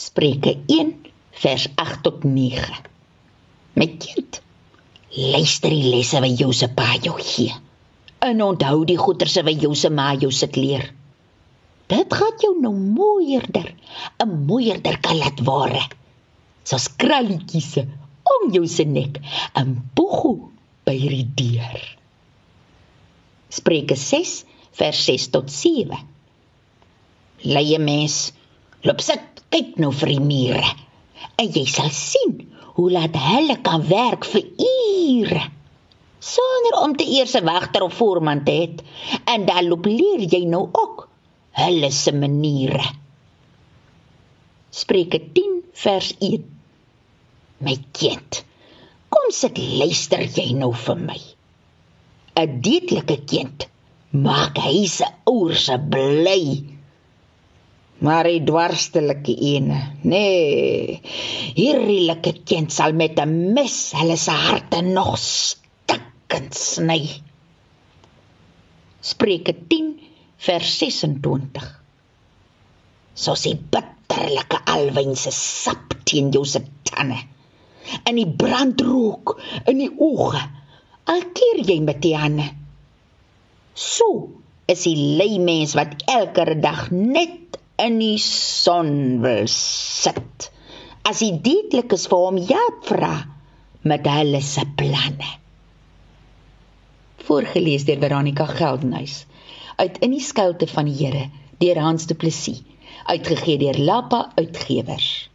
Spreuke 1 vers 8 tot 9. My kind, luister die lesse wat jou se pa jou gee. En onthou die goeters wat jou se ma jou sit leer. Dit gaan jou nou mooierder, 'n mooierder kan laat ware. Soos kralletjies om jou se nek, 'n boego by die deur. Spreuke 6 vers 6 tot 7. Leie mens, loop sit, kyk nou vir die mure. En jy sal sien hoe laat hulle kan werk vir ure sonder om te eers 'n wagter of voorman te hê en dan loop leer jy nou ook hulle se maniere. Spreuke 10 vers 1. My kind, kom sit luister jy nou vir my. 'n Dietlike kind maak hy se ouers bly. Maar die dwarstelike ene, nee, hierdie lekker kind sal met 'n mes hulle se harte nog stikkend sny. Spreuke 10 vers 26. So sê bitterlike alwyn se sap teen jou se tande. En die brandrook in die oë. Al keer jy met die hande. So is die lei mens wat elke dag net in die son wil sit. As die dietlikes vir hom ja vra met hulle se planne. Voorgeles deur Veronica Geldenhuys uit in die skuilte van die Here deur Hans Du Plessis uitgegee deur Lappa Uitgewers